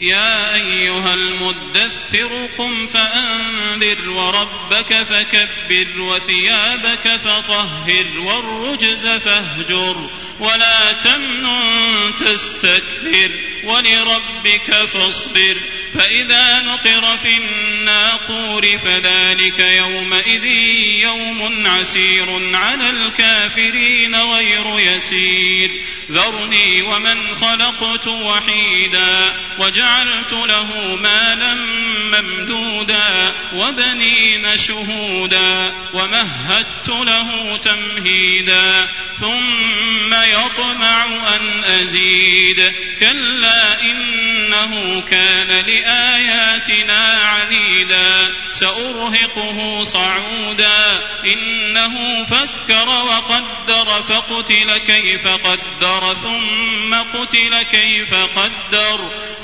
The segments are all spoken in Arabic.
يا أيها المدثر قم فأنذر وربك فكبر وثيابك فطهر والرجز فاهجر ولا تمنن تستكثر ولربك فاصبر فإذا نقر في الناقور فذلك يومئذ يوم عسير على الكافرين غير يسير ذرني ومن خلقت وحيدا وجعلت له مالا ممدودا وبنين شهودا ومهدت له تمهيدا ثم يطمع أن أزيد كلا إنه كان لآياتنا عنيدا سأرهقه صعودا إنه فكر وقدر فقتل كيف قدر ثم قتل كيف قدر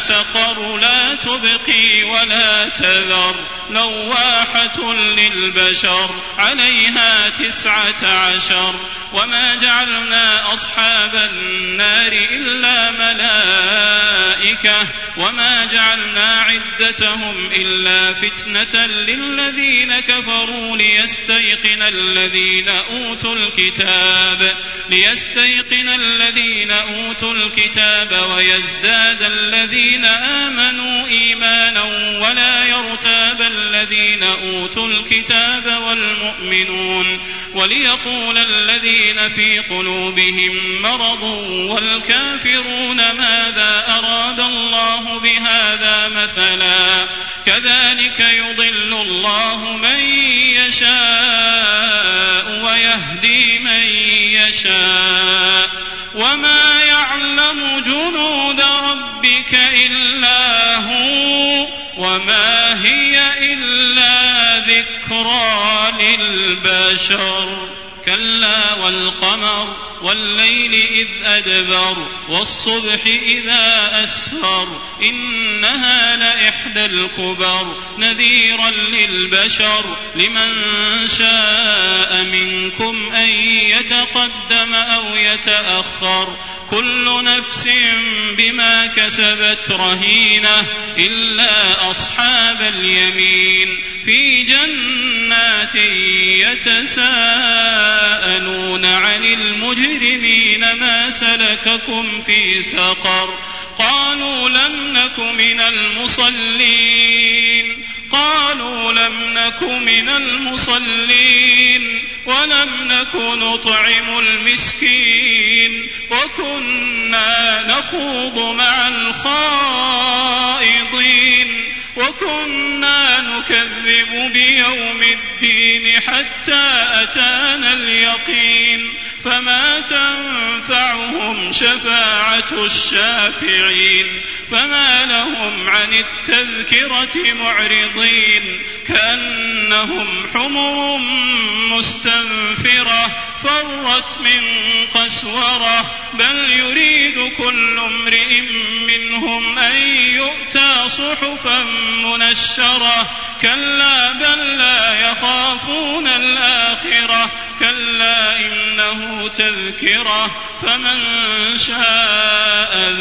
سقر لا تبقي ولا تذر لواحة للبشر عليها تسعة عشر وما جعلنا أصحاب النار إلا ملائكة وما جعلنا عدتهم إلا فتنة للذين كفروا ليستيقن الذين أوتوا الكتاب ليستيقن الذين أوتوا الكتاب ويزداد الذين آمنوا إيمانا ولا يرتاب الذين أوتوا الكتاب والمؤمنون وليقول الذين في قلوبهم مرض والكافرون ماذا أراد الله بهذا مثلا كذلك يضل الله من يشاء ويهدي من يشاء وما يعلم جنود ربك إلا هو وما هي إلا ذكرى للبشر كلا والقمر والليل إذ أدبر والصبح إذا أسفر إنها لإحدى الكبر نذيرا للبشر لمن شاء منكم أن يتقدم أو يتأخر كل نفس بما كسبت رهينة إلا أصحاب اليمين في جنات يتساءلون عن المجرمين ما سلككم في سقر قالوا لم نك من المصلين قالوا لم نك من المصلين ولم نك نطعم المسكين وكنا نخوض مع الخائضين وكنا نكذب بيوم حتى أتانا اليقين فما تنفعهم شفاعة الشافعين فما لهم عن التذكرة معرضين كأنهم حمر مستنفرة فرت من قسورة بل يريد كل امرئ منهم أن يؤتى صحفا منشرة. كلا بل لا يخافون الآخرة. كلا إنه تذكرة. فمن شاء